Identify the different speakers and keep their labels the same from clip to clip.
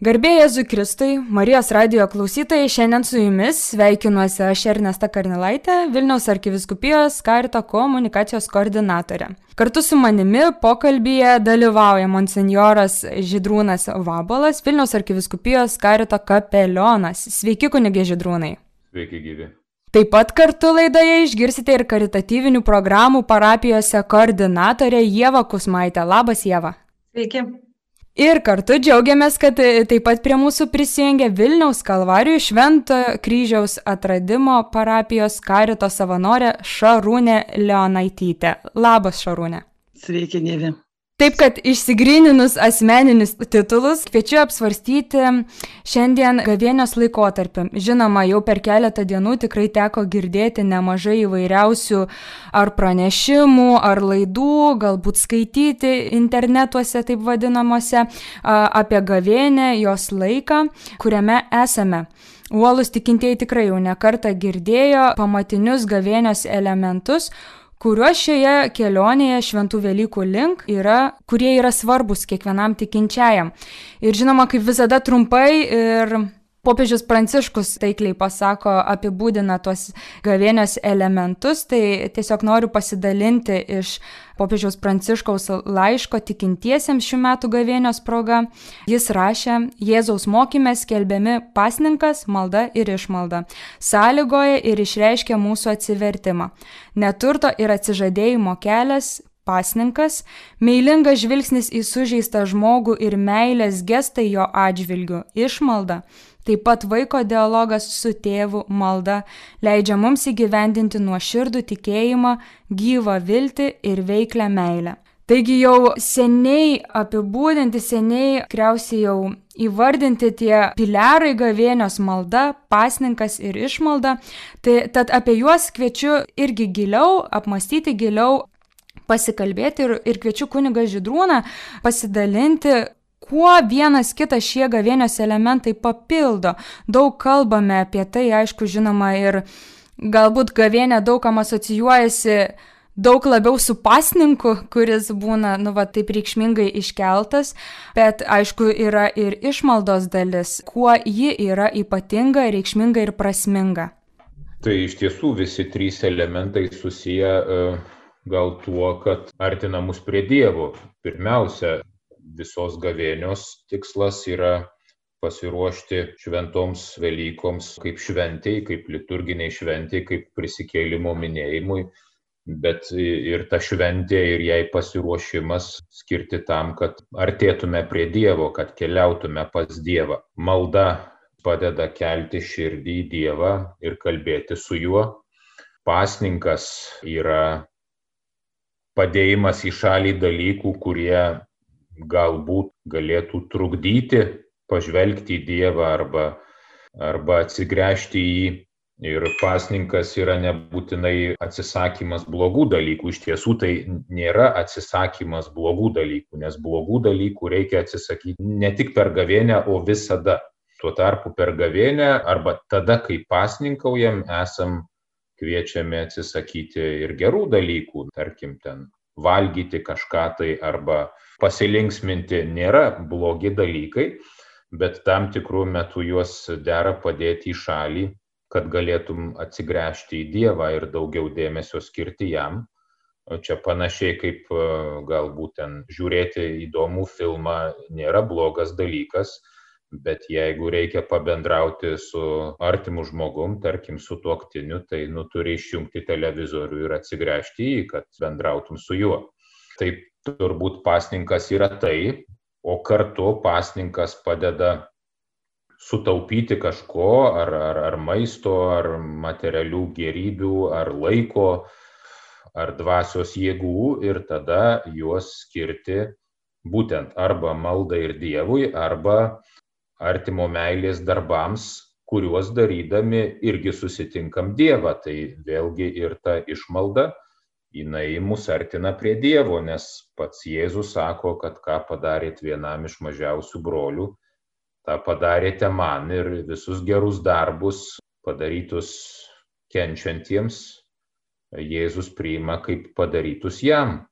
Speaker 1: Garbė Jėzui Kristui, Marijos radio klausytojai, šiandien su jumis sveikinuosi aš Ernesta Karnilaitė, Vilniaus arkiviskupijos karito komunikacijos koordinatorė. Kartu su manimi pokalbėje dalyvauja monsenjoras Židrūnas Vabalas, Vilniaus arkiviskupijos karito kapelionas. Sveiki, kunigė Židrūnai.
Speaker 2: Sveiki, gyvi.
Speaker 1: Taip pat kartu laidoje išgirsite ir karitatyvinių programų parapijose koordinatorė Jėva Kusmaitė. Labas, Jėva.
Speaker 3: Sveiki.
Speaker 1: Ir kartu džiaugiamės, kad e, taip pat prie mūsų prisijungia Vilniaus Kalvarijų Švento kryžiaus atradimo parapijos karito savanorė Šarūnė Leonaitytė. Labas, Šarūnė.
Speaker 3: Sveiki, Dievi.
Speaker 1: Taip kad išsigryninus asmeninius titulus, kviečiu apsvarstyti šiandien gavėnios laikotarpį. Žinoma, jau per keletą dienų tikrai teko girdėti nemažai įvairiausių ar pranešimų, ar laidų, galbūt skaityti internetuose taip vadinamuose apie gavėnę, jos laiką, kuriame esame. Uolus tikintieji tikrai jau nekarta girdėjo pamatinius gavėnios elementus, kuriuos šioje kelionėje šventų Velykų link yra, kurie yra svarbus kiekvienam tikinčiajam. Ir žinoma, kaip visada trumpai ir Popiežius Pranciškus taikliai pasako, apibūdina tuos gavėnios elementus, tai tiesiog noriu pasidalinti iš popiežiaus Pranciškaus laiško tikintiesiems šių metų gavėnios proga. Jis rašė, Jėzaus mokymė skelbiami pasninkas, malda ir išmalda, sąlygoja ir išreiškia mūsų atsivertimą. Neturto ir atsižadėjimo kelias, pasninkas, meilingas žvilgsnis į sužeistą žmogų ir meilės gestai jo atžvilgiu, išmalda Taip pat vaiko dialogas su tėvu malda leidžia mums įgyvendinti nuoširdų tikėjimą, gyvą viltį ir veiklę meilę. Taigi jau seniai apibūdinti, seniai tikriausiai jau įvardinti tie pilerai gavėnios malda, pasninkas ir išmalda. Tai tad apie juos kviečiu irgi giliau, apmastyti giliau, pasikalbėti ir, ir kviečiu kuniga Židrūną pasidalinti, kuo vienas kitą šie gavėnios elementai papildo. Daug kalbame apie tai, aišku, žinoma, ir galbūt gavėnė daugam asocijuojasi daug labiau su pasninku, kuris būna, nu, va, taip reikšmingai iškeltas, bet aišku, yra ir išmaldos dalis, kuo ji yra ypatinga, reikšminga ir prasminga.
Speaker 2: Tai iš tiesų visi trys elementai susiję uh, gal tuo, kad artina mus prie Dievo. Pirmiausia, visos gavėnios tikslas yra pasiruošti šventoms Velykoms kaip šventėjai, kaip liturginiai šventėjai, kaip prisikėlimo minėjimui, bet ir ta šventė ir jai pasiruošimas skirti tam, kad artėtume prie Dievo, kad keliautume pas Dievą. Malda padeda kelti širdį į Dievą ir kalbėti su juo. Pasninkas yra padėjimas į šalį dalykų, kurie galbūt galėtų trukdyti pažvelgti į Dievą arba, arba atsigręžti į jį. Ir pasninkas yra nebūtinai atsisakymas blogų dalykų. Iš tiesų tai nėra atsisakymas blogų dalykų, nes blogų dalykų reikia atsisakyti ne tik per gavėnę, o visada. Tuo tarpu per gavėnę arba tada, kai pasninkaujam, esam kviečiami atsisakyti ir gerų dalykų, tarkim, ten valgyti kažką tai arba pasilinksminti nėra blogi dalykai, bet tam tikrų metų juos dera padėti į šalį, kad galėtum atsigręžti į Dievą ir daugiau dėmesio skirti jam. Čia panašiai kaip e, galbūt ten žiūrėti įdomų filmą nėra blogas dalykas, bet jeigu reikia pabendrauti su artimu žmogum, tarkim su tuoktiniu, tai nu turi išjungti televizorių ir atsigręžti į jį, kad bendrautum su juo. Taip turbūt pasninkas yra tai, o kartu pasninkas padeda sutaupyti kažko, ar, ar, ar maisto, ar materialių gerybių, ar laiko, ar dvasios jėgų ir tada juos skirti būtent arba maldai ir Dievui, arba artimo meilės darbams, kuriuos darydami irgi susitinkam Dievą. Tai vėlgi ir ta išmalda jinai mus artina prie Dievo, nes pats Jėzus sako, kad ką padarėt vienam iš mažiausių brolių, tą padarėte man ir visus gerus darbus padarytus kenčiantiems Jėzus priima kaip padarytus jam.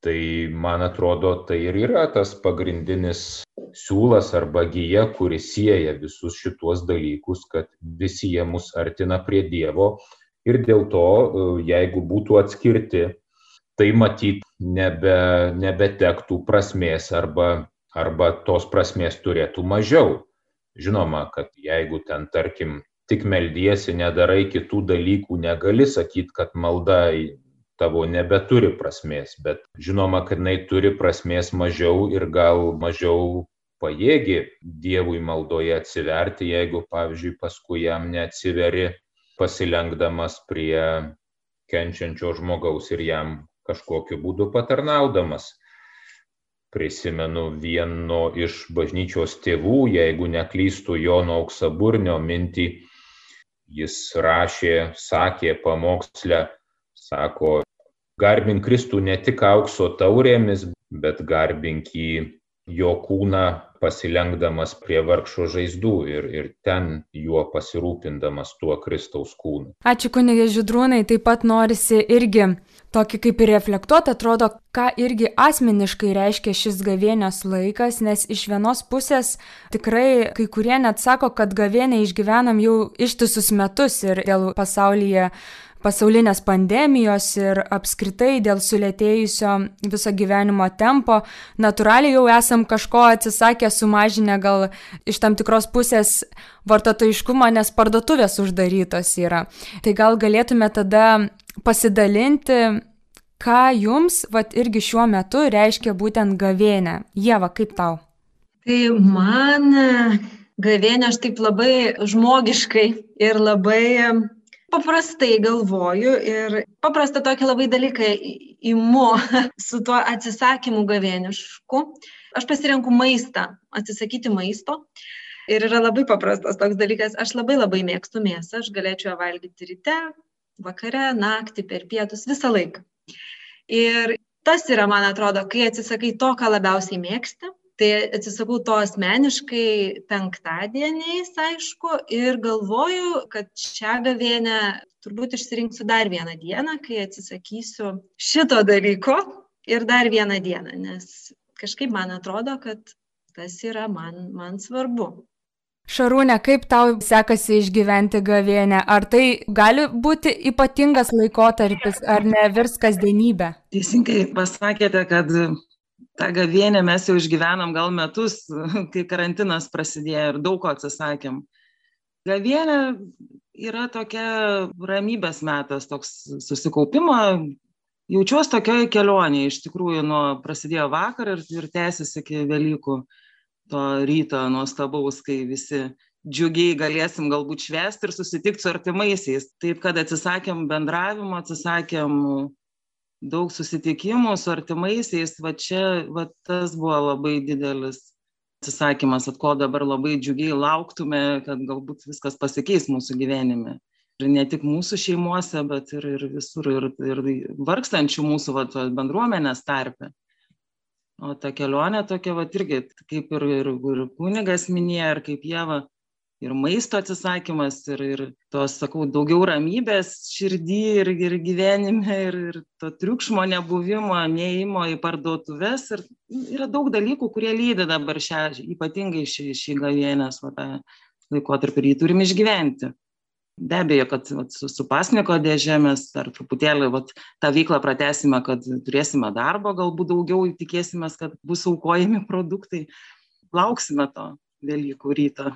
Speaker 2: Tai man atrodo, tai ir yra tas pagrindinis siūlas arba gyja, kuris sieja visus šituos dalykus, kad visi jie mus artina prie Dievo ir dėl to, jeigu būtų atskirti, tai matyt nebe, nebetektų prasmės arba, arba tos prasmės turėtų mažiau. Žinoma, kad jeigu ten, tarkim, tik meldiesi, nedarai kitų dalykų, negali sakyti, kad malda tavo nebeturi prasmės, bet žinoma, kad jinai turi prasmės mažiau ir gal mažiau pajėgi Dievui maldoje atsiverti, jeigu, pavyzdžiui, paskui jam neatsiveri pasilenkdamas prie kenčiančio žmogaus ir jam kažkokiu būdu patarnaudamas. Prisimenu vieno iš bažnyčios tėvų, jeigu neklystų Jono auksaburnio mintį, jis rašė, sakė pamokslę, sako, garbink Kristų ne tik aukso taurėmis, bet garbink jį jo kūną pasilenkdamas prie vargšo žaizdų ir, ir ten juo pasirūpindamas tuo Kristaus kūnu.
Speaker 1: Ačiū kunigė Židrūnai, taip pat norisi irgi tokį kaip ir reflektuoti, atrodo, ką irgi asmeniškai reiškia šis gavėnios laikas, nes iš vienos pusės tikrai kai kurie net sako, kad gavėnę išgyvenam jau ištisus metus ir dėl pasaulyje pasaulinės pandemijos ir apskritai dėl sulėtėjusio viso gyvenimo tempo, natūraliai jau esam kažko atsisakę, sumažinę gal iš tam tikros pusės vartotojiškumą, nes parduotuvės uždarytos yra. Tai gal galėtume tada pasidalinti, ką jums, vat irgi šiuo metu reiškia būtent gavėnė. Jėva, kaip tau?
Speaker 3: Tai man gavėnė aš taip labai žmogiškai ir labai paprastai galvoju ir paprastą tokį labai dalyką imu su tuo atsisakymu gavėnišku. Aš pasirenku maistą, atsisakyti maisto. Ir yra labai paprastas toks dalykas. Aš labai labai mėgstu mėsą, aš galėčiau ją valgyti ryte, vakare, naktį, per pietus, visą laiką. Ir tas yra, man atrodo, kai atsisakai to, ką labiausiai mėgsti, tai atsisakau to asmeniškai penktadieniais, aišku, ir galvoju, kad šią gavėnę turbūt išsirinksiu dar vieną dieną, kai atsisakysiu šito dalyko ir dar vieną dieną, nes kažkaip man atrodo, kad tas yra man, man svarbu.
Speaker 1: Šarūne, kaip tau sekasi išgyventi gavėnę? Ar tai gali būti ypatingas laikotarpis, ar ne virs kasdienybė?
Speaker 4: Teisingai pasakėte, kad tą gavėnę mes jau išgyvenom gal metus, kai karantinas prasidėjo ir daug ko atsisakėm. Gavėnė yra tokia ramybės metas, toks susikaupimo. Jaučiuosi tokioje kelionėje, iš tikrųjų, nuo prasidėjo vakar ir, ir tęsiasi iki Velykų, to ryto nuostabaus, kai visi džiugiai galėsim galbūt švęsti ir susitikti su artimaisiais. Taip, kad atsisakėm bendravimo, atsisakėm daug susitikimų su artimaisiais, va čia, va tas buvo labai didelis atsisakymas, at ko dabar labai džiugiai lauktume, kad galbūt viskas pasikeis mūsų gyvenime. Ir ne tik mūsų šeimuose, bet ir, ir visur, ir, ir vargstančių mūsų va, bendruomenės tarpe. O ta kelionė tokia, va, irgi, kaip ir, ir, ir kunigas minėjo, ir kaip jie, va, ir maisto atsisakymas, ir, ir tos, sakau, daugiau ramybės širdį ir, ir gyvenime, ir, ir to triukšmo nebuvimo, neįimo į parduotuvės. Ir yra daug dalykų, kurie lydi dabar šią, ypatingai šį, šį gavienės laikotarpį ir jį turim išgyventi. Be abejo, kad vat, su, su pasniko dėžė mes dar truputėlį vat, tą veiklą pratesime, kad turėsime darbo, galbūt daugiau tikėsime, kad bus aukojami produktai. Lauksime to Velykų ryto.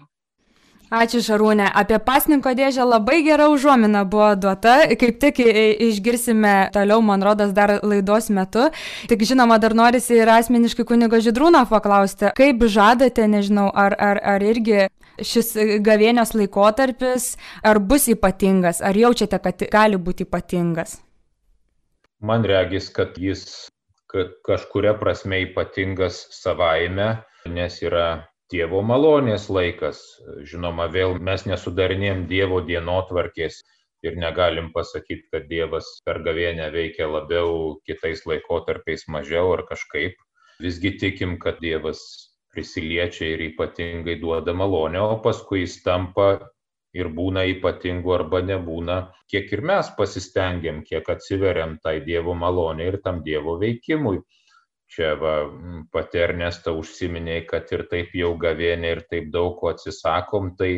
Speaker 1: Ačiū Šarūnė. Apie pasninko dėžę labai gera užuomina buvo duota. Kaip tik išgirsime toliau, man rodas, dar laidos metu. Tik žinoma, dar norisi ir asmeniškai kunigo Židrūno paklausti, kaip žadate, nežinau, ar, ar, ar irgi šis gavėnios laikotarpis, ar bus ypatingas, ar jaučiate, kad gali būti ypatingas?
Speaker 2: Man regis, kad jis kad kažkuria prasme ypatingas savaime, nes yra Dievo malonės laikas. Žinoma, vėl mes nesudarinėjom Dievo dienotvarkės ir negalim pasakyti, kad Dievas per gavėnę veikia labiau, kitais laikotarpiais mažiau ar kažkaip. Visgi tikim, kad Dievas prisiliečia ir ypatingai duoda malonę, o paskui jis tampa ir būna ypatingų arba nebūna, kiek ir mes pasistengiam, kiek atsiveriam tai Dievo malonė ir tam Dievo veikimui. Čia va, pati Ernesta užsiminė, kad ir taip jau gavėnė ir taip daug ko atsisakom, tai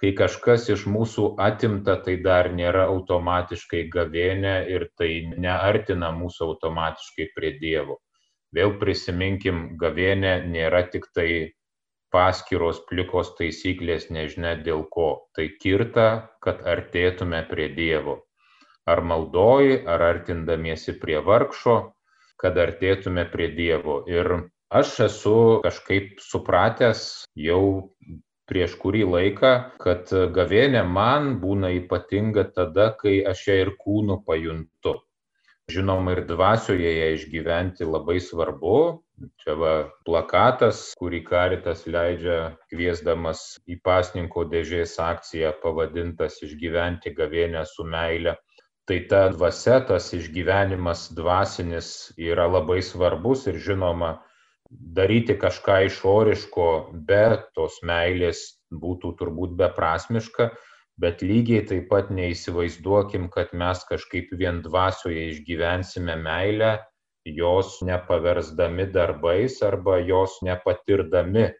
Speaker 2: kai kažkas iš mūsų atimta, tai dar nėra automatiškai gavėnė ir tai neartina mūsų automatiškai prie Dievo. Vėl prisiminkim, gavėnė nėra tik tai paskiros plikos taisyklės nežinia dėl ko. Tai kirta, kad artėtume prie Dievo. Ar maldoji, ar artindamiesi prie vargšo, kad artėtume prie Dievo. Ir aš esu kažkaip supratęs jau prieš kurį laiką, kad gavėnė man būna ypatinga tada, kai aš ją ir kūnu pajuntu. Žinoma, ir dvasioje ją išgyventi labai svarbu. Čia va plakatas, kurį Karitas leidžia kviesdamas į pasninko dėžės akciją pavadintas Išgyventi gavėnę su meile. Tai ta dvasia, tas išgyvenimas dvasinis yra labai svarbus ir žinoma, daryti kažką išoriško be tos meilės būtų turbūt beprasmiška, bet lygiai taip pat neįsivaizduokim, kad mes kažkaip vien dvasioje išgyvensime meilę, jos nepaversdami darbais arba jos nepatirdami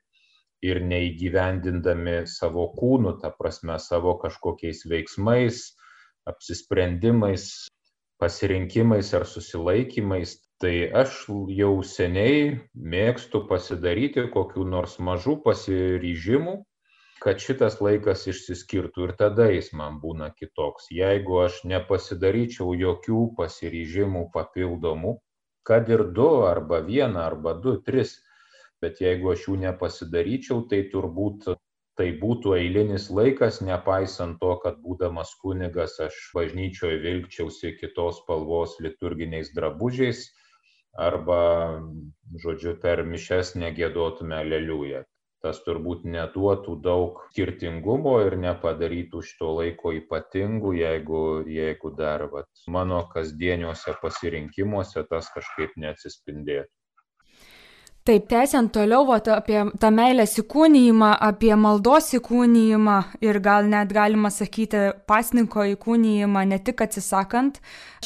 Speaker 2: ir neįgyvendindami savo kūnų, ta prasme savo kažkokiais veiksmais, apsisprendimais, pasirinkimais ar susilaikymais. Tai aš jau seniai mėgstu pasidaryti kokiu nors mažų pasiryžimų kad šitas laikas išsiskirtų ir tada jis man būna kitoks. Jeigu aš nepasidaryčiau jokių pasiryžimų papildomų, kad ir du arba vieną arba du, tris, bet jeigu aš jų nepasidaryčiau, tai turbūt tai būtų eilinis laikas, nepaisant to, kad būdamas kunigas aš bažnyčioje vilkčiausi kitos spalvos liturginiais drabužiais arba, žodžiu, per mišes negėdotume leliują tas turbūt neduotų daug skirtingumo ir nepadarytų šito laiko ypatingu, jeigu, jeigu dar vat, mano kasdieniuose pasirinkimuose tas kažkaip neatsispindėtų.
Speaker 1: Taip, tęsiant toliau vat, apie tą meilės įkūnyjimą, apie maldos įkūnyjimą ir gal net galima sakyti pasninko įkūnyjimą, ne tik atsisakant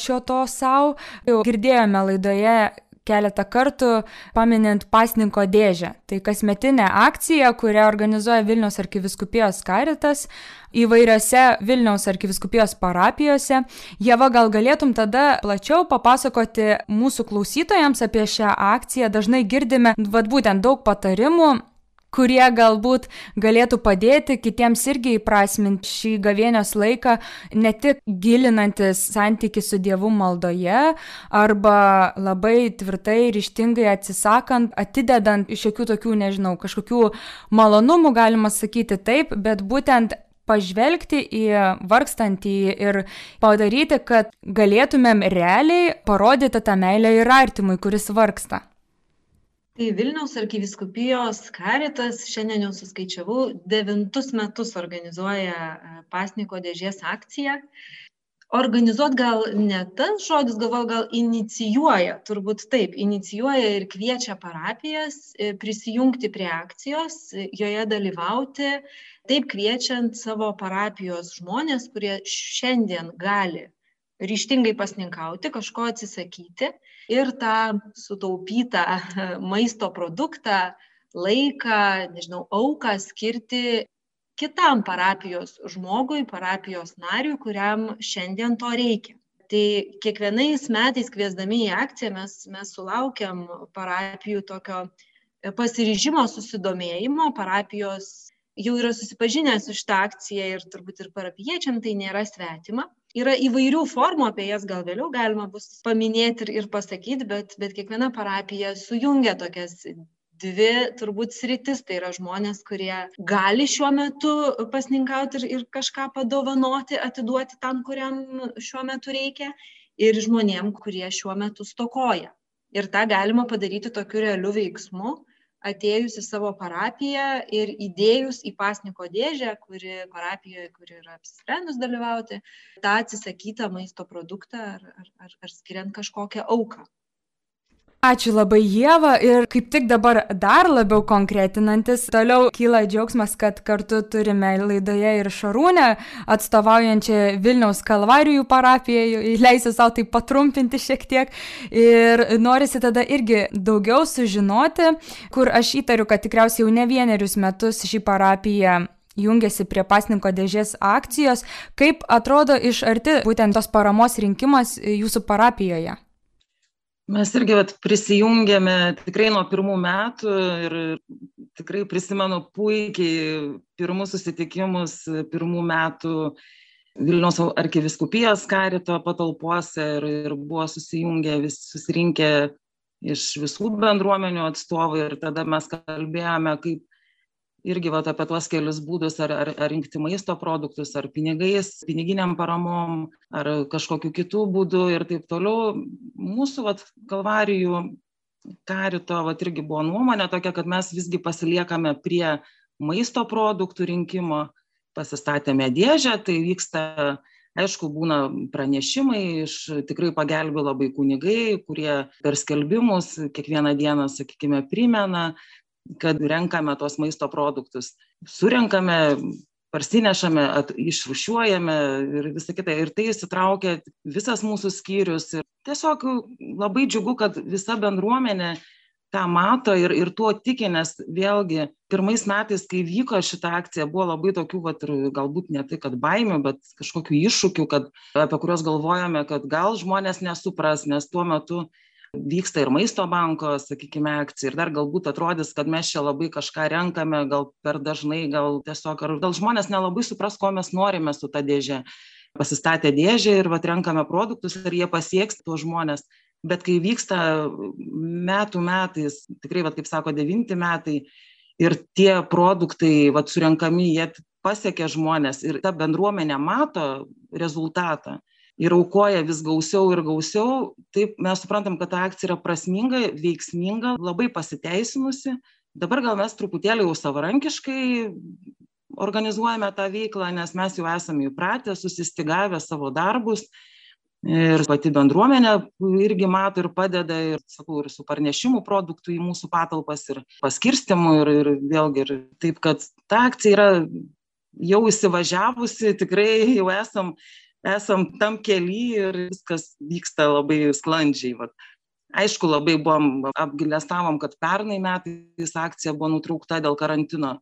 Speaker 1: šio to savo. Jau girdėjome laidoje keletą kartų paminint pasninko dėžę. Tai kasmetinė akcija, kurią organizuoja Vilniaus arkiviskupijos karitas įvairiose Vilniaus arkiviskupijos parapijose. Jeva, gal galėtum tada plačiau papasakoti mūsų klausytojams apie šią akciją. Dažnai girdime, vad būtent daug patarimų kurie galbūt galėtų padėti kitiems irgi įprasminti šį gavėnios laiką, ne tik gilinantis santyki su Dievu maldoje, arba labai tvirtai ir ištingai atsisakant, atidedant iš jokių tokių, nežinau, kažkokių malonumų, galima sakyti taip, bet būtent pažvelgti į vargstantį ir padaryti, kad galėtumėm realiai parodyti tą meilę ir artimui, kuris vargsta.
Speaker 3: Tai Vilniaus arkiviskupijos karitas šiandien jau suskaičiavau, devintus metus organizuoja e, pasniko dėžės akciją. Organizuot gal ne tas žodis, galvoju, gal inicijuoja, turbūt taip, inicijuoja ir kviečia parapijas e, prisijungti prie akcijos, joje dalyvauti, taip kviečiant savo parapijos žmonės, kurie šiandien gali ryštingai pasninkauti, kažko atsisakyti ir tą sutaupytą maisto produktą, laiką, nežinau, auką skirti kitam parapijos žmogui, parapijos nariui, kuriam šiandien to reikia. Tai kiekvienais metais kviesdami į akciją mes, mes sulaukiam parapijų tokio pasiryžimo susidomėjimo, parapijos jau yra susipažinę su šitą akciją ir turbūt ir parapiečiam tai nėra svetima yra įvairių formų apie jas gal vėliau galima bus paminėti ir, ir pasakyti, bet, bet kiekviena parapija sujungia tokias dvi turbūt sritis, tai yra žmonės, kurie gali šiuo metu pasninkauti ir, ir kažką padovanoti, atiduoti tam, kuriam šiuo metu reikia, ir žmonėm, kurie šiuo metu stokoja. Ir tą galima padaryti tokiu realiu veiksmu, atėjus į savo parapiją ir įdėjus į pasniko dėžę, kuri parapijoje, kuri yra apsisprendus dalyvauti, tą atsisakytą maisto produktą ar, ar, ar, ar skiriant kažkokią auką.
Speaker 1: Ačiū labai Jėva ir kaip tik dabar dar labiau konkretinantis, toliau kyla džiaugsmas, kad kartu turime laidoje ir Šarūnę, atstovaujančią Vilniaus Kalvarijų parapiją, leisiu savo tai patrumpinti šiek tiek ir norisi tada irgi daugiau sužinoti, kur aš įtariu, kad tikriausiai jau ne vienerius metus šį parapiją jungiasi prie pasninko dėžės akcijos. Kaip atrodo iš arti būtent tos paramos rinkimas jūsų parapijoje?
Speaker 4: Mes irgi vat, prisijungėme tikrai nuo pirmų metų ir tikrai prisimenu puikiai pirmus susitikimus pirmų metų Vilniaus arkiviskupijos karito patalpose ir, ir buvo susijungę, vis, susirinkę iš visų bendruomenių atstovai ir tada mes kalbėjome, kaip irgi vat apie tuos kelius būdus ar ar ar rinkti maisto produktus ar pinigais piniginėm paramom ar kažkokiu kitu būdu ir taip toliau. Mūsų vat kalvarijų karito vat irgi buvo nuomonė tokia kad mes visgi pasiliekame prie maisto produktų rinkimo pasistatėme dėžę tai vyksta aišku būna pranešimai iš tikrai pagelbė labai kunigai kurie per skelbimus kiekvieną dieną sakykime primena kad renkame tuos maisto produktus surenkame parsinešame at išrūšiuojame ir visa kita. Ir tai įsitraukia visas mūsų skyrius. Ir tiesiog labai džiugu kad visa bendruomenė tą mato ir ir tuo tiki nes vėlgi pirmais metais kai vyko šita akcija buvo labai tokių vat galbūt ne tai kad baimių bet kažkokių iššūkių kad apie kuriuos galvojome kad gal žmonės nesupras nes tuo metu vyksta ir maisto banko sakykime akcija ir dar galbūt atrodys kad mes čia labai kažką renkame gal per dažnai gal tiesiog ar gal žmonės nelabai supras ko mes norime su ta dėže. Pasistatę dėžę ir vat renkame produktus ir jie pasieks tuos žmones bet kai vyksta metų metais tikrai vat kaip sako devinti metai ir tie produktai vat surenkami jie pasiekia žmones ir ta bendruomenė mato rezultatą ir aukoja vis gausiau ir gausiau taip mes suprantam kad ta akcija yra prasminga veiksminga labai pasiteisinusi. Dabar gal mes truputėlį jau savarankiškai organizuojame tą veiklą nes mes jau esame įpratę susistygavę savo darbus. Ir pati bendruomenė irgi mato ir padeda ir sakau ir su parnešimu produktų į mūsų patalpas ir paskirstymu ir ir vėlgi ir taip kad ta akcija yra jau įsivažiavusi tikrai jau esam esam tam kely ir viskas vyksta labai sklandžiai vat. Aišku labai buvom apgailestavom kad pernai metais akcija buvo nutraukta dėl karantino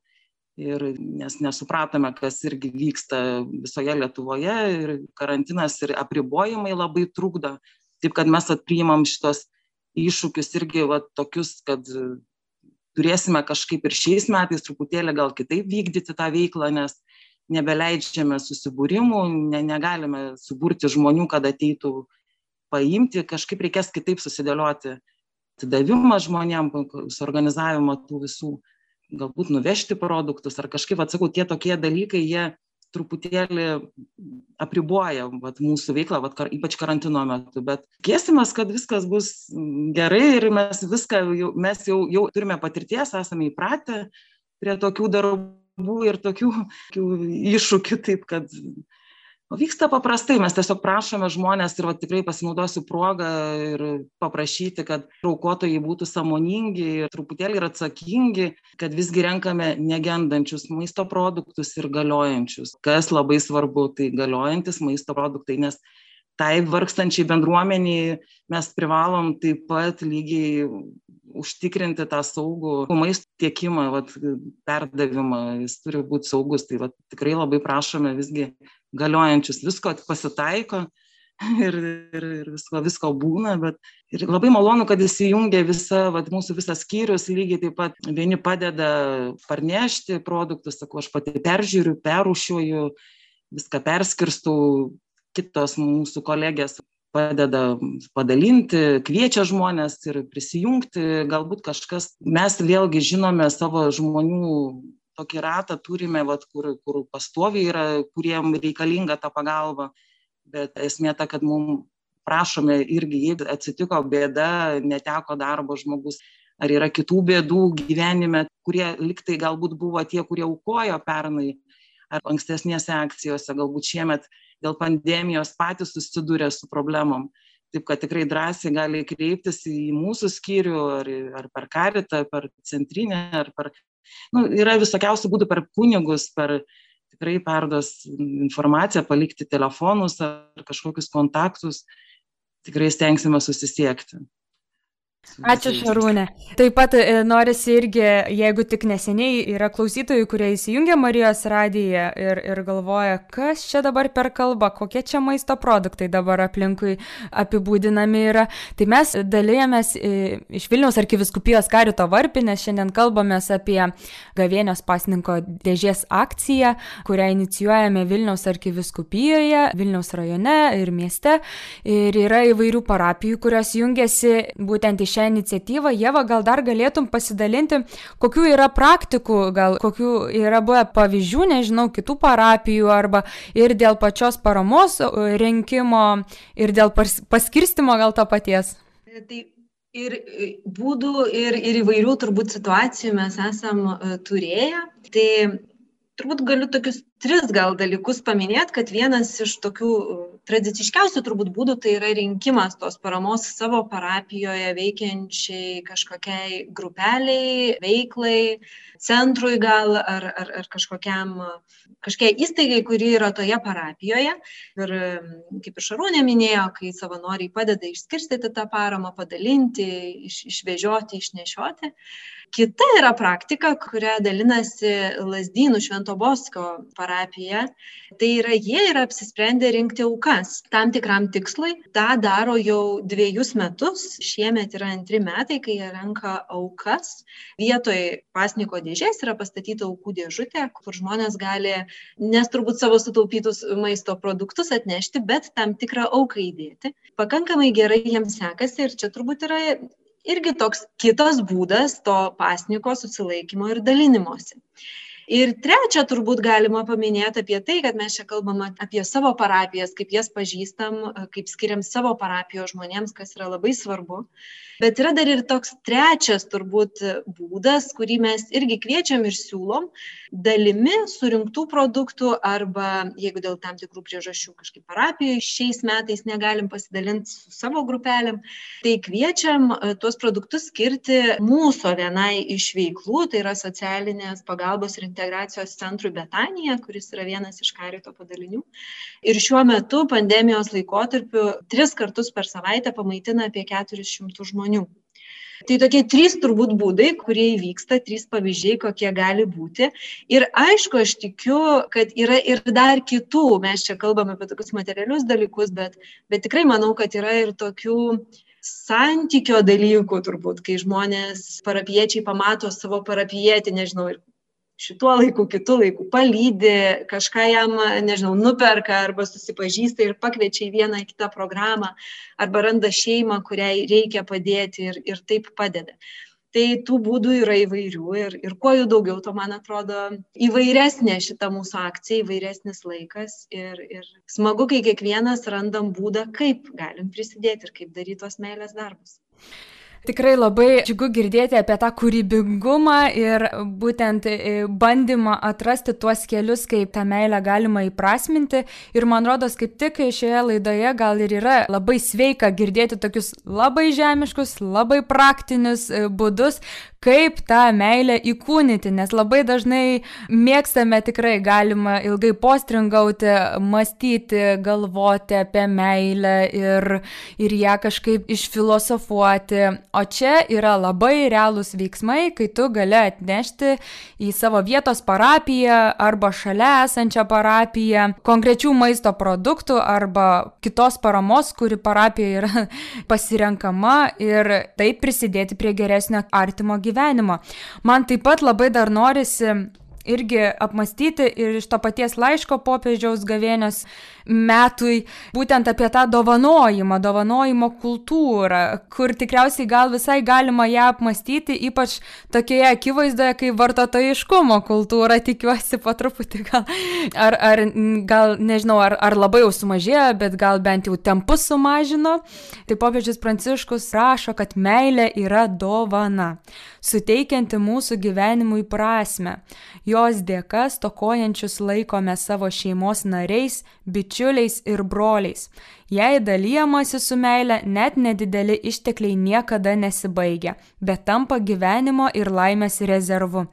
Speaker 4: ir nes nesupratome kas irgi vyksta visoje lietuvoje ir karantinas ir apribojimai labai trukdo. Taip kad mes vat priimam šituos iššūkius irgi vat tokius kad turėsime kažkaip ir šiais metais truputėlį gal kitaip vykdyti tą veiklą nes nebeleidžiame susibūrimų ne negalime suburti žmonių kad ateitų paimti kažkaip reikės kitaip susidėlioti atidavimą žmonėm suorganizavimą tų visų galbūt nuvežti produktus ar kažkaip vat sakau tie tokie dalykai jie truputėlį apriboja vat mūsų veiklą vat kar ypač karantino metu. Bet tikėsimės kad viskas bus gerai ir mes viską jau mes jau jau turime patirties esame įpratę prie tokių darbų darbų ir tokių iššūkių, taip kad o vyksta paprastai, mes tiesiog prašome žmonės ir va, tikrai pasinaudosiu progą ir paprašyti, kad aukotojai būtų samoningi ir truputėlį ir atsakingi, kad visgi renkame negendančius maisto produktus ir galiojančius. Kas labai svarbu, tai galiojantis maisto produktai, nes tai vargstančiai bendruomeniai mes privalom taip pat lygiai užtikrinti tą saugų maisto tiekimą, vat, perdavimą, jis turi būti saugus. Tai vat, tikrai labai prašome visgi galiojančius, visko pasitaiko ir, ir, ir visko, visko būna, bet ir labai malonu, kad įsijungia visa, vat, mūsų visas skyrius, lygiai taip pat vieni padeda parnešti produktus, sakau, aš pati peržiūriu, perušiuoju, viską perskirstau, kitos mūsų kolegės padeda padalinti, kviečia žmonės ir prisijungti, galbūt kažkas, mes vėlgi žinome savo žmonių tokį ratą turime, vat, kur, kur pastoviai yra, kuriem reikalinga ta pagalba, bet esmė ta, kad mums prašome irgi, jeigu atsitiko bėda, neteko darbo žmogus, ar yra kitų bėdų gyvenime, kurie liktai galbūt buvo tie, kurie aukojo pernai ar ankstesnėse akcijose, galbūt šiemet dėl pandemijos patys susiduria su problemom taip kad tikrai drąsiai gali kreiptis į mūsų skyrių ar, ar per karitą, per centrinę, ar per... Nu, yra visokiausių būdų per kunigus, per tikrai perdos informaciją, palikti telefonus ar kažkokius kontaktus. Tikrai stengsime susisiekti.
Speaker 1: Ačiū Šarūnė. Taip pat e, norisi irgi, jeigu tik neseniai yra klausytojų, kurie įsijungia Marijos radiją ir, ir galvoja, kas čia dabar per kalbą, kokie čia maisto produktai dabar aplinkui apibūdinami yra, tai mes dalyjamės e, iš Vilniaus arkiviskupijos karito varpinės, šiandien kalbamės apie gavėnios pasninko dėžės akciją, kurią inicijuojame Vilniaus arkiviskupijoje, Vilniaus rajone ir mieste. Ir yra įvairių parapijų, kurios jungiasi būtent į šią iniciatyvą. Jėva, gal dar galėtum pasidalinti, kokių yra praktikų, gal kokių yra buvę pavyzdžių, nežinau, kitų parapijų arba ir dėl pačios paramos e, rinkimo, ir dėl paskirstimo gal to paties.
Speaker 3: Tai ir e, būdų, ir, ir įvairių turbūt situacijų mes esam e, turėję. Tai turbūt galiu tokius tris gal dalykus paminėti, kad vienas iš tokių uh, tradiciškiausių turbūt būdų tai yra rinkimas tos paramos savo parapijoje veikiančiai kažkokiai grupeliai, veiklai, centrui gal ar, ar, ar kažkokiam, kažkokiai įstaigai, kuri yra toje parapijoje. Ir kaip ir Šarūnė minėjo, kai savanoriai padeda išskirstyti tą paramą, padalinti, iš, išvežioti, išnešioti. Kita yra praktika, kurią dalinasi Lasdynų Švento Bosko parapija. Tai yra, jie yra apsisprendę rinkti aukas tam tikram tikslui. Ta daro jau dviejus metus. Šiemet yra antri metai, kai jie renka aukas. Vietoj pasniko dėžės yra pastatyta aukų dėžutė, kur žmonės gali, nes turbūt savo sutaupytus maisto produktus atnešti, bet tam tikrą auką įdėti. Pakankamai gerai jiems sekasi ir čia turbūt yra irgi toks kitas būdas to pasniko susilaikymo ir dalinimosi. Ir trečia, turbūt galima paminėti apie tai, kad mes čia kalbam apie savo parapijas, kaip jas pažįstam, kaip skiriam savo parapijos žmonėms, kas yra labai svarbu. Bet yra dar ir toks trečias turbūt būdas, kurį mes irgi kviečiam ir siūlom, dalimi surinktų produktų arba jeigu dėl tam tikrų priežasčių kažkaip parapijoje šiais metais negalim pasidalinti su savo grupelėm, tai kviečiam e, tuos produktus skirti mūsų vienai iš veiklų, tai yra socialinės pagalbos ir integracijos centrui Betanija, kuris yra vienas iš karito padalinių. Ir šiuo metu pandemijos laikotarpiu tris kartus per savaitę pamaitina apie 400 žmonių. Tai tokie trys turbūt būdai, kurie įvyksta, trys pavyzdžiai, kokie gali būti. Ir aišku, aš tikiu, kad yra ir dar kitų, mes čia kalbame apie tokius materialius dalykus, bet, bet tikrai manau, kad yra ir tokių santykio dalykų turbūt, kai žmonės, parapiečiai pamato savo parapietį, nežinau, ir šituo laiku, kitu laiku palydi, kažką jam, nežinau, nuperka arba susipažįsta ir pakviečia į vieną kitą programą, arba randa šeimą, kuriai reikia padėti ir, ir taip padeda. Tai tų būdų yra įvairių ir, ir kuo jų daugiau, to man atrodo įvairesnė šita mūsų akcija, įvairesnis laikas ir, ir smagu, kai kiekvienas randam būdą, kaip galim prisidėti ir kaip daryti tos meilės darbus.
Speaker 1: Tikrai labai džiugu girdėti apie tą kūrybingumą ir būtent e, bandymą atrasti tuos kelius, kaip tą meilę galima įprasminti. Ir man rodos, kaip tik šioje laidoje gal ir yra labai sveika girdėti tokius labai žemiškus, labai praktinius e, būdus, kaip tą meilę įkūnyti, nes labai dažnai mėgstame tikrai, galima ilgai postringauti, mąstyti, galvoti apie meilę ir, ir ją kažkaip išfilosofuoti. O čia yra labai realūs veiksmai, kai tu gali atnešti į savo vietos parapiją arba šalia esančią parapiją konkrečių maisto produktų arba kitos paramos, kuri parapija yra pasirenkama ir taip prisidėti prie geresnio artimo gyvenimo. Man taip pat labai dar norisi irgi apmastyti ir iš to paties laiško popiežiaus gavėnios metui būtent apie tą dovanojimą, dovanojimo kultūrą, kur tikriausiai gal visai galima ją apmastyti, ypač tokioje akivaizdoje kaip vartotojiškumo kultūra, tikiuosi po truputį gal, ar, ar gal nežinau, ar, ar labai jau sumažėjo, bet gal bent jau tempus sumažino. Tai popiežius Pranciškus rašo, kad meilė yra dovana, suteikianti mūsų gyvenimui prasme. Jo jos dėka stokojančius laikome savo šeimos nariais, bičiuliais ir broliais. Jei dalyjamasi su meile, net nedideli ištekliai niekada nesibaigia, bet tampa gyvenimo ir laimės rezervu.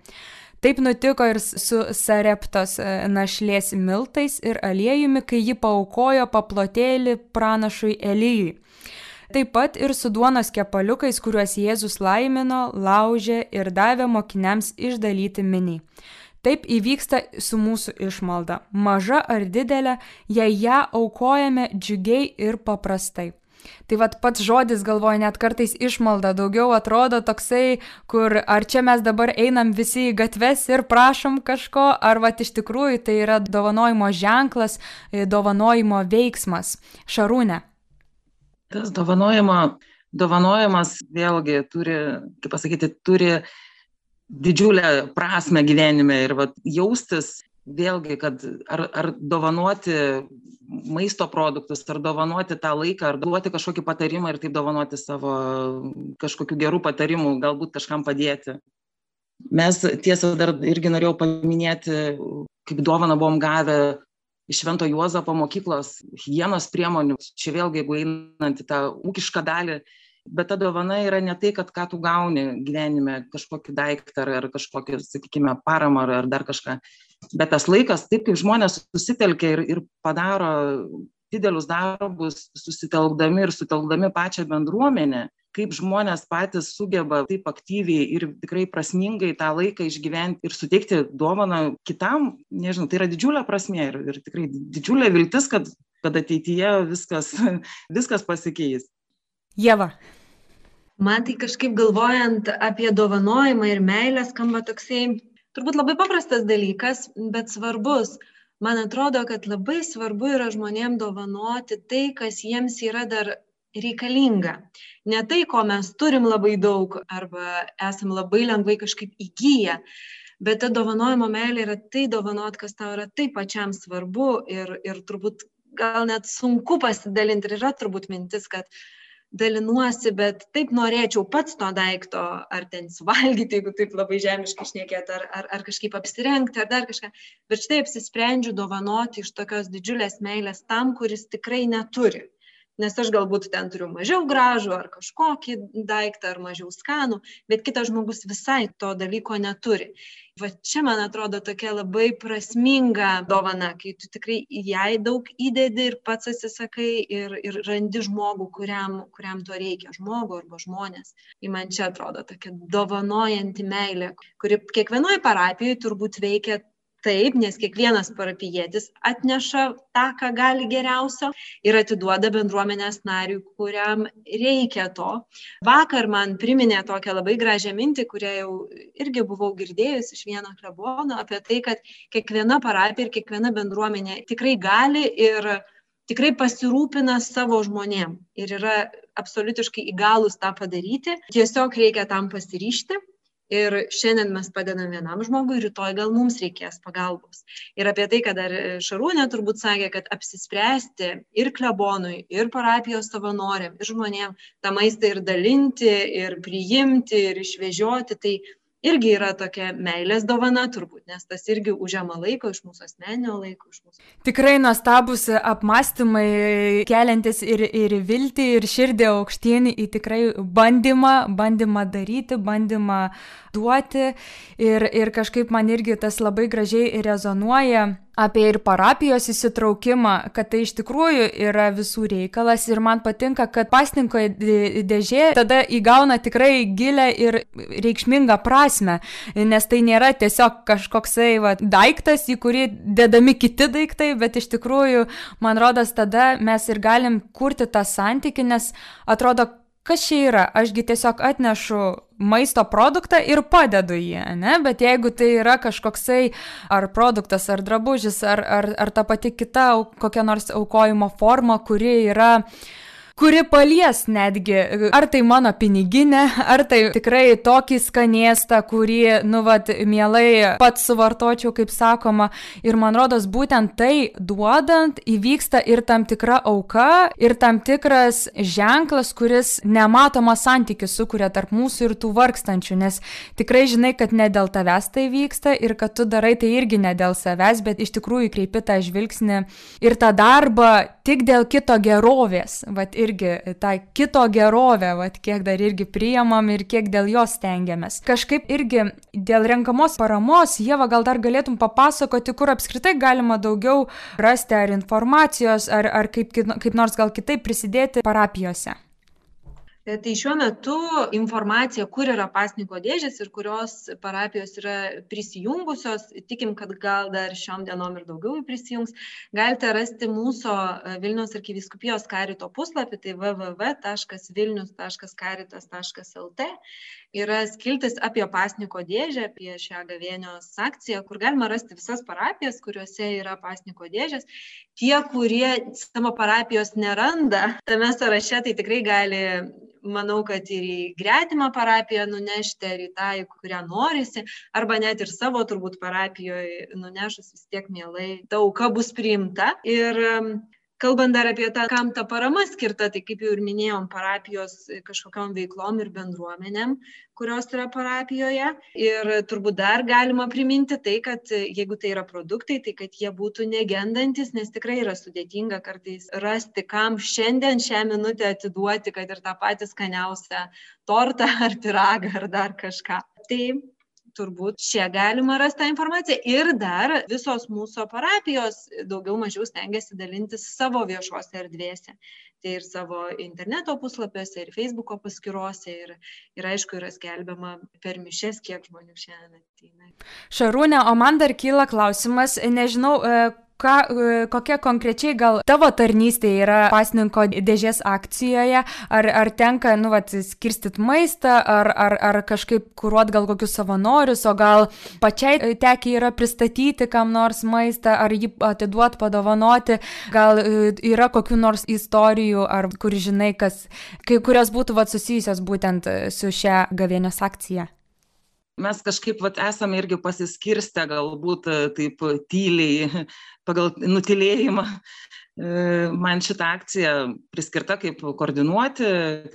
Speaker 1: Taip nutiko ir su Sareptos e, našlės miltais ir aliejumi, kai ji paukojo paplotėlį pranašui Elyjui. Taip pat ir su duonos kepaliukais, kuriuos Jėzus laimino, laužė ir davė mokiniams išdalyti miniai. Taip įvyksta su mūsų išmalda. Maža ar didelė, jei ją aukojame džiugiai ir paprastai. Tai vad pats žodis, galvoju, net kartais išmalda daugiau atrodo toksai, kur ar čia mes dabar einam visi į gatves ir prašom kažko, ar vad iš tikrųjų tai yra dovanojimo ženklas, dovanojimo veiksmas. Šarūne.
Speaker 4: Tas dovanojimo, dovanojimas vėlgi turi, kaip pasakyti, turi didžiulę prasme gyvenime ir vat, jaustis vėlgi, kad ar, ar dovanoti maisto produktus, ar dovanoti tą laiką, ar duoti kažkokį patarimą ir taip dovanoti savo kažkokių gerų patarimų, galbūt kažkam padėti. Mes tiesą dar irgi norėjau paminėti, kaip dovana buvom gavę iš švento juozapo mokyklos higienos priemonių čia vėlgi jeigu einant į tą ūkišką dalį bet ta dovana yra ne tai kad ką tu gauni gyvenime kažkokį daiktą ar, ar kažkokią, sakykime, paramą ar, ar dar kažką. Bet tas laikas, taip kaip žmonės susitelkia ir, ir padaro didelius darbus, susitelkdami ir sutelkdami pačią bendruomenę, kaip žmonės patys sugeba taip aktyviai ir tikrai prasmingai tą laiką išgyventi ir suteikti dovaną kitam, nežinau, tai yra didžiulė prasmė ir, ir tikrai didžiulė viltis, kad, kad ateityje viskas, viskas pasikeis.
Speaker 1: Jeva.
Speaker 3: Man tai kažkaip galvojant apie dovanojimą ir meilę skamba toksai, turbūt labai paprastas dalykas, bet svarbus. Man atrodo, kad labai svarbu yra žmonėm dovanoti tai, kas jiems yra dar reikalinga. Ne tai, ko mes turim labai daug arba esam labai lengvai kažkaip įgyję, bet ta dovanojimo meilė yra tai dovanot, kas tau yra taip pačiam svarbu ir, ir turbūt gal net sunku pasidalinti ir yra turbūt mintis, kad dalinuosi, bet taip norėčiau pats to daikto, ar ten suvalgyti, jeigu taip labai žemiškai šnekėt, ar, ar, ar kažkaip apsirengti, ar dar kažką. Bet štai apsisprendžiu dovanoti iš tokios didžiulės meilės tam, kuris tikrai neturi nes aš galbūt ten turiu mažiau gražų ar kažkokį daiktą ar mažiau skanų, bet kitas žmogus visai to dalyko neturi. Va čia, man atrodo, tokia labai prasminga dovana, kai tu tikrai jai daug įdedi ir pats atsisakai ir, ir randi žmogų, kuriam, kuriam to reikia, žmogų arba žmonės. Tai man čia atrodo tokia dovanojanti meilė, kuri kiekvienoje parapijoje turbūt veikia taip nes kiekvienas parapijietis atneša tą ką gali geriausio ir atiduoda bendruomenės nariui kuriam reikia to. Vakar man priminė tokią labai gražią mintį kurią jau irgi buvau girdėjus iš vieno klebono apie tai kad kiekviena parapija ir kiekviena bendruomenė tikrai gali ir tikrai pasirūpina savo žmonėm ir yra absoliutiškai įgalūs tą padaryti. Tiesiog reikia tam pasiryžti ir šiandien mes padedam vienam žmogui, rytoj gal mums reikės pagalbos. Ir apie tai, kad dar Šarūnė turbūt sakė, kad apsispręsti ir klebonui, ir parapijos savanoriam, ir žmonėm tą maistą ir dalinti, ir priimti, ir išvežioti, tai irgi yra tokia meilės dovana turbūt, nes tas irgi užima laiko iš mūsų asmeninio laiko. Mūsų...
Speaker 1: Tikrai nuostabus apmąstymai, keliantis ir, ir viltį, ir širdį aukštyn į tikrai bandymą, bandymą daryti, bandymą duoti. Ir, ir kažkaip man irgi tas labai gražiai rezonuoja apie ir parapijos įsitraukimą, kad tai iš tikrųjų yra visų reikalas ir man patinka, kad pasninko dėžė tada įgauna tikrai gilę ir reikšmingą prasme, nes tai nėra tiesiog kažkoksai va, daiktas, į kurį dedami kiti daiktai, bet iš tikrųjų, man rodos, tada mes ir galim kurti tą santyki, nes atrodo, kas čia yra, ašgi tiesiog atnešu maisto produktą ir padedu jį, ne? Bet jeigu tai yra kažkoksai ar produktas, ar drabužis, ar, ar, ar ta pati kita kokia nors aukojimo forma, kuri yra kuri palies netgi, ar tai mano piniginė, ar tai tikrai tokį skanėstą, kurį, nu, vad, mielai pats suvartočiau, kaip sakoma. Ir man rodos, būtent tai duodant įvyksta ir tam tikra auka, ir tam tikras ženklas, kuris nematomą santykių sukuria tarp mūsų ir tų vargstančių, nes tikrai žinai, kad ne dėl tavęs tai vyksta ir kad tu darai tai irgi ne dėl savęs, bet iš tikrųjų kreipi tą žvilgsnį ir tą darbą tik dėl kito gerovės. Vat irgi tą kito gerovę, vat kiek dar irgi priemam ir kiek dėl jos stengiamės. Kažkaip irgi dėl renkamos paramos, Jėva, gal dar galėtum papasakoti, kur apskritai galima daugiau rasti ar informacijos, ar, ar kaip, kaip nors gal kitaip prisidėti parapijose.
Speaker 3: Tai šiuo metu informacija, kur yra pasniko dėžės ir kurios parapijos yra prisijungusios, tikim, kad gal dar šiom dienom ir daugiau prisijungs, galite rasti mūsų e, Vilnius arkiviskupijos karito puslapį, tai www.vilnius.karitas.lt. Yra skiltis apie pasniko dėžę, apie šią gavėnios akciją, kur galima rasti visas parapijas, kuriuose yra pasniko dėžės. Tie, kurie savo parapijos neranda tame sąraše, tai tikrai gali manau, kad ir į gretimą parapiją nunešti, ar į tą, į kurią norisi, arba net ir savo turbūt parapijoje nunešus vis tiek mielai ta auka bus priimta. Ir kalbant dar apie tą, kam ta parama skirta, tai kaip jau ir minėjom, parapijos kažkokiam veiklom ir bendruomenėm, kurios yra parapijoje. Ir turbūt dar galima priminti tai, kad jeigu tai yra produktai, tai kad jie būtų negendantis, nes tikrai yra sudėtinga kartais rasti, kam šiandien šią minutę atiduoti, kad ir tą patį skaniausią tortą ar piragą ar dar kažką. Tai turbūt čia galima rasti tą informaciją. Ir dar visos mūsų parapijos daugiau mažiau stengiasi dalintis savo viešuose erdvėse. Tai ir savo interneto puslapiuose, ir Facebook'o paskyrose, ir, ir aišku, yra skelbiama per mišes, kiek žmonių šiandien ateina.
Speaker 1: Šarūnė, o man dar kyla klausimas, nežinau, e, ką, e, kokia konkrečiai gal tavo tarnystė yra pasninko dėžės akcijoje, ar, ar tenka, nu, vat, skirstit maistą, ar, ar, ar kažkaip kuruot gal kokius savanorius, o gal pačiai e, tekia yra pristatyti kam nors maistą, ar jį atiduot, padovanoti, gal e, yra kokių nors istorijų, ar kur žinai, kas, kai, kurios būtų vat, susijusios būtent su šia gavėnios akcija
Speaker 4: mes kažkaip vat, esame irgi pasiskirstę galbūt e, taip tyliai pagal nutilėjimą. E, man šitą akciją priskirta kaip koordinuoti,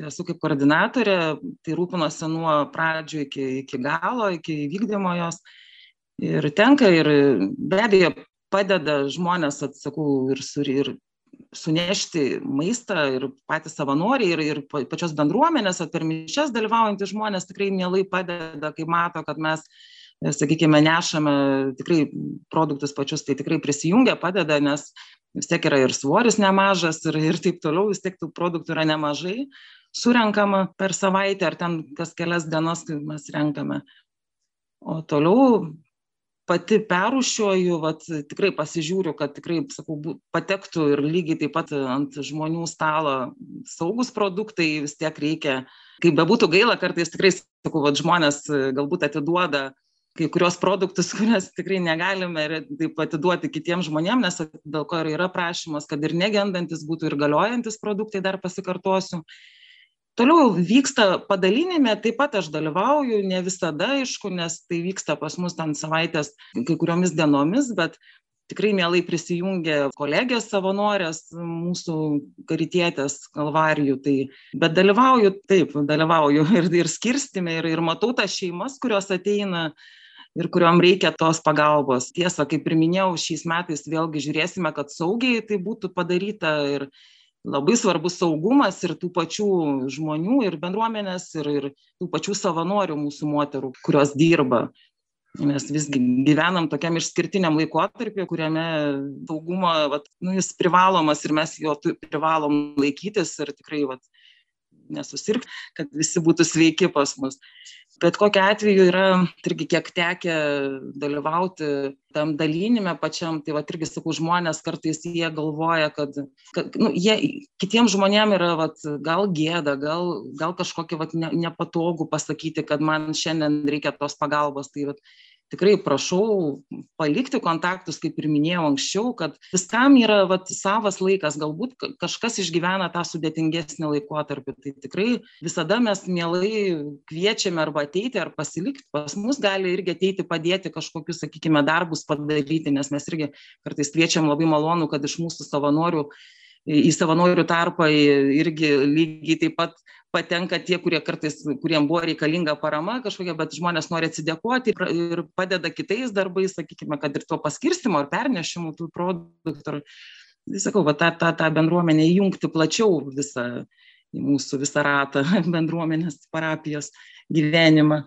Speaker 4: esu kaip koordinatorė, tai rūpinosi nuo pradžių iki, iki galo, iki vykdymo jos. Ir tenka ir be abejo padeda žmonės, atsakau, ir, ir sunešti maistą ir patys savanoriai ir, ir pačios bendruomenės, per mišes dalyvaujantys žmonės tikrai mielai padeda, kai mato, kad mes, sakykime, nešame tikrai produktus pačius, tai tikrai prisijungia, padeda, nes vis tiek yra ir svoris nemažas ir, ir taip toliau, vis tiek tų produktų yra nemažai surenkama per savaitę ar ten kas kelias dienas, kai mes renkame. O toliau pati perrūšiuoju, vat, tikrai pasižiūriu, kad tikrai, sakau, patektų ir lygiai taip pat ant žmonių stalo saugus produktai, vis tiek reikia, kaip bebūtų gaila, kartais tikrai, sakau, vat, žmonės galbūt atiduoda kai kurios produktus, kurias tikrai negalime ir taip atiduoti kitiems žmonėms, nes dėl ko ir yra prašymas, kad ir negendantis būtų ir galiojantis produktai, dar pasikartosiu toliau vyksta padalinime taip pat aš dalyvauju ne visada aišku nes tai vyksta pas mus ten savaitės kai kuriomis dienomis bet tikrai mielai prisijungia kolegės savanorės mūsų karitietės kalvarijų tai bet dalyvauju taip dalyvauju ir ir skirstyme ir ir matau tas šeimas kurios ateina ir kuriuom reikia tos pagalbos. Tiesa kaip ir minėjau šiais metais vėlgi žiūrėsime kad saugiai tai būtų padaryta ir labai svarbus saugumas ir tų pačių žmonių ir bendruomenės ir, ir tų pačių savanorių mūsų moterų, kurios dirba. Mes visgi gyvenam tokiam išskirtiniam laikotarpiu, kuriame saugumo, vat, nu, jis privalomas ir mes jo privalom laikytis ir tikrai vat, nesusirgti, kad visi būtų sveiki pas mus bet kokiu atveju yra irgi kiek tekę dalyvauti tam dalinime pačiam tai vat irgi sakau žmonės kartais jie galvoja kad kad nu jie kitiem žmonėm yra vat gal gėda gal gal kažkokį vat ne nepatogu pasakyti kad man šiandien reikia tos pagalbos. Tai vat tikrai prašau palikti kontaktus, kaip ir minėjau anksčiau, kad viskam yra vat, savas laikas, galbūt kažkas išgyvena tą sudėtingesnį laikotarpį. Tai tikrai visada mes mielai kviečiame arba ateiti, ar pasilikti. Pas mus gali irgi ateiti padėti kažkokius, sakykime, darbus padaryti, nes mes irgi kartais kviečiam labai malonu, kad iš mūsų savanorių į savanorių tarpą irgi lygiai taip pat patenka tie, kurie kartais, kuriems buvo reikalinga parama kažkokia, bet žmonės nori atsidėkoti ir padeda kitais darbais, sakykime, kad ir to paskirstimo ar pernešimų tų produktų. Tai sakau, va, tą, tą, tą bendruomenę įjungti plačiau visą, į mūsų visą ratą bendruomenės parapijos gyvenimą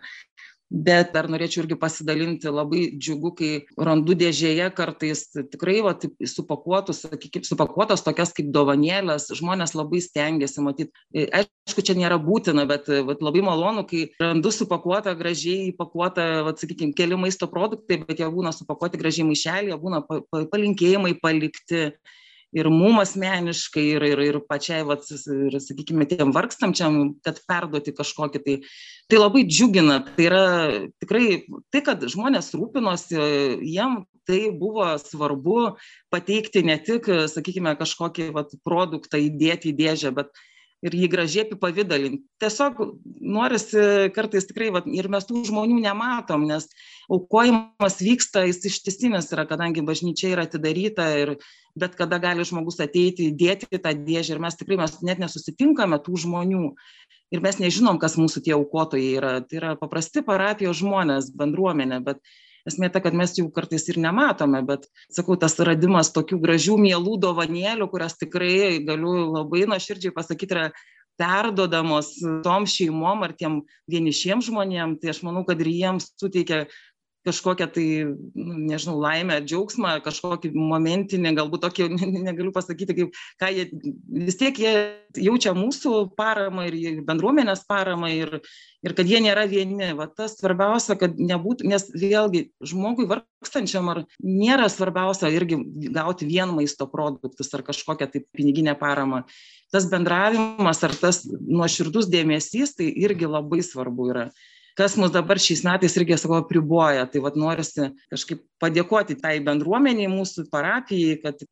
Speaker 4: bet dar norėčiau irgi pasidalinti labai džiugu kai randu dėžėje kartais tikrai va taip supakuotus sakykim supakuotas tokias kaip dovanėles žmonės labai stengiasi matyt e, aišku čia nėra būtina bet vat labai malonu kai randu supakuotą gražiai įpakuotą vat sakykim keli maisto produktai bet jie būna supakuoti gražiai maišelyje būna pa pa palinkėjimai palikti ir mum asmeniškai ir ir ir pačiai vat ir sakykime tiem vargstančiam kad perduoti kažkokį tai tai labai džiugina. Tai yra tikrai tai kad žmonės rūpinosi jiem tai buvo svarbu pateikti ne tik sakykime kažkokį vat produktą įdėti į dėžę bet ir jį gražiai apipavidalint. Tiesiog norisi kartais tikrai vat ir mes tų žmonių nematom nes aukojimas vyksta jis ištisinis yra kadangi bažnyčia yra atidaryta ir bet kada gali žmogus ateiti įdėti į tą dėžę ir mes tikrai mes net nesusitinkame tų žmonių. Ir mes nežinom kas mūsų tie aukotojai yra. Tai yra paprasti parapijos žmonės bendruomenė bet esmė ta kad mes jų kartais ir nematome bet sakau tas radimas tokių gražių mielų dovanėlių kurias tikrai galiu labai nuoširdžiai pasakyt yra perduodamos tom šeimom ar tiem vienišiem žmonėm tai aš manau kad ir jiems suteikia kažkokią tai nu nežinau laimę džiaugsmą kažkokį momentinį galbūt tokį negaliu pasakyti kaip ką jie vis tiek jie jaučia mūsų paramą ir bendruomenės paramą ir ir kad jie nėra vieni. Va tas svarbiausia kad nebūtų nes vėlgi žmogui vargstančiam ar nėra svarbiausia irgi gauti vien maisto produktus ar kažkokią tai piniginę paramą. Tas bendravimas ar tas nuoširdus dėmesys tai irgi labai svarbu yra kas mus dabar šiais metais irgi sakau apriboja. Tai vat norisi kažkaip padėkoti tai bendruomenei mūsų parapijai kad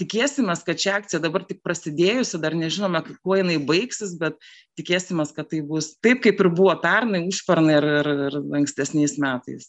Speaker 4: tikėsimės kad ši akcija dabar tik prasidėjusi dar nežinome kuo jinai baigsis bet tikėsimės kad tai bus taip kaip ir buvo pernai užpernai ir ir ir ankstesniais metais.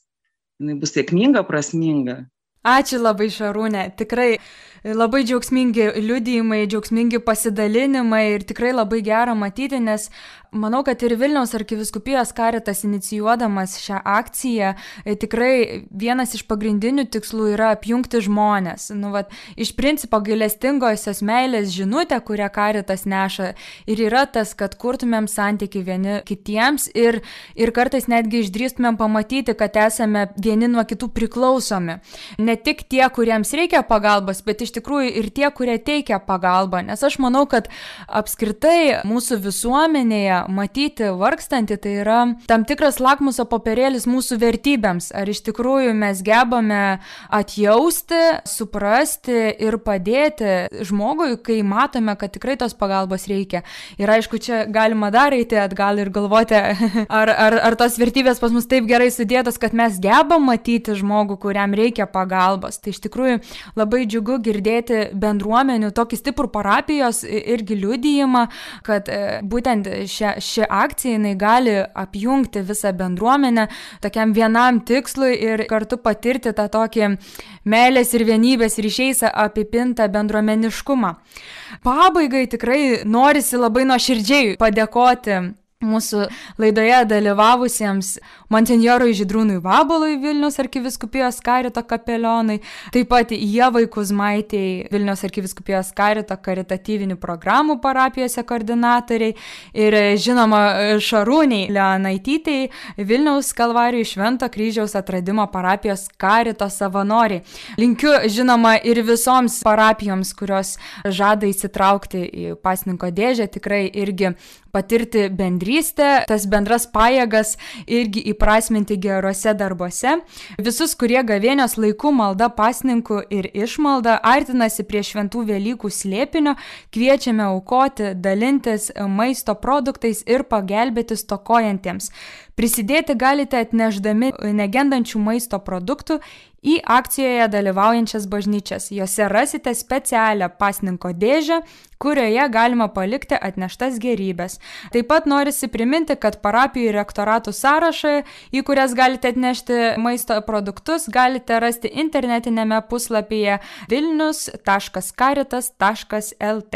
Speaker 4: Jinai bus sėkminga prasminga.
Speaker 1: Ačiū labai Šarūnė, tikrai labai džiaugsmingi liudijimai, džiaugsmingi pasidalinimai ir tikrai labai gera matyti, nes manau, kad ir Vilniaus arkiviskupijos karitas inicijuodamas šią akciją e, tikrai vienas iš pagrindinių tikslų yra apjungti žmonės. Nu, vat, iš principo gailestingosios meilės žinutė, kurią karitas neša ir yra tas, kad kurtumėm santyki vieni kitiems ir, ir kartais netgi išdrįstumėm pamatyti, kad esame vieni nuo kitų priklausomi. Ne tik tie, kuriems reikia pagalbos, bet iš tikrųjų ir tie, kurie teikia pagalbą. Nes aš manau, kad apskritai mūsų visuomenėje matyti vargstantį tai yra tam tikras lakmuso popierėlis mūsų vertybėms. Ar iš tikrųjų mes gebame atjausti, suprasti ir padėti žmogui, kai matome, kad tikrai tos pagalbos reikia. Ir aišku, čia galima dar eiti atgal ir galvoti, ar, ar, ar tos vertybės pas mus taip gerai sudėtos, kad mes gebam matyti žmogų, kuriam reikia pagalbos. Tai iš tikrųjų labai džiugu girdėti bendruomenių tokį stiprų parapijos irgi liudijimą, kad e, būtent ši, ši akcija jinai gali apjungti visą bendruomenę tokiam vienam tikslui ir kartu patirti tą tokį meilės ir vienybės ryšiais apipintą bendruomeniškumą. Pabaigai tikrai norisi labai nuoširdžiai padėkoti mūsų laidoje dalyvavusiems monsinjorui Židrūnui Vabalui Vilnius arkiviskupijos karito kapelionai, taip pat Jevai Kuzmaitėjai Vilnius arkiviskupijos karito karitatyvinių programų parapijose koordinatoriai ir žinoma Šarūniai Leonaitytei Vilniaus Kalvarijų Švento kryžiaus atradimo parapijos karito savanoriai. Linkiu žinoma ir visoms parapijoms, kurios žada įsitraukti į pasninko dėžę, tikrai irgi patirti bendrystę, tas bendras pajėgas irgi įprasminti geruose darbuose. Visus, kurie gavėnios laikų malda pasninkų ir išmalda artinasi prie šventų Velykų slėpinio, kviečiame aukoti, dalintis maisto produktais ir pagelbėti stokojantiems. Prisidėti galite atneždami negendančių maisto produktų į akcijoje dalyvaujančias bažnyčias. Jose rasite specialią pasninko dėžę, kurioje galima palikti atneštas gerybės. Taip pat norisi priminti, kad parapijų rektoratų sąrašą, į kurias galite atnešti maisto produktus, galite rasti internetinėme puslapyje vilnius.karitas.lt.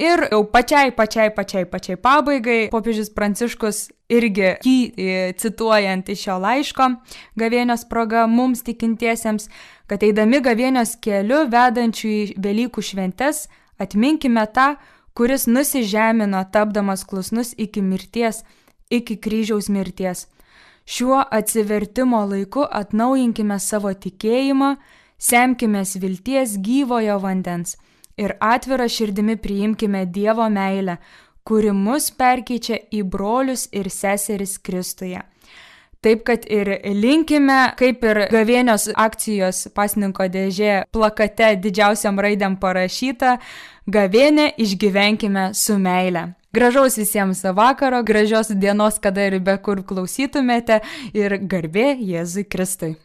Speaker 1: Ir jau pačiai, pačiai, pačiai, pačiai pabaigai, popiežius Pranciškus irgi jį e, cituojant iš šio laiško, gavėnios proga mums tikintiesiems, kad eidami gavėnios keliu vedančių į Velykų šventes, atminkime tą, kuris nusižemino tapdamas klusnus iki mirties, iki kryžiaus mirties. Šiuo atsivertimo laiku atnaujinkime savo tikėjimą, semkime vilties gyvojo vandens ir atvira širdimi priimkime Dievo meilę, kuri mus perkeičia į brolius ir seseris Kristuje. Taip kad ir linkime, kaip ir gavėnios akcijos pasninko dėžė plakate didžiausiam raidėm parašyta, gavėnę išgyvenkime su meile. Gražaus visiems vakaro, gražios dienos, kada ir be kur klausytumėte ir garbė Jėzui Kristui.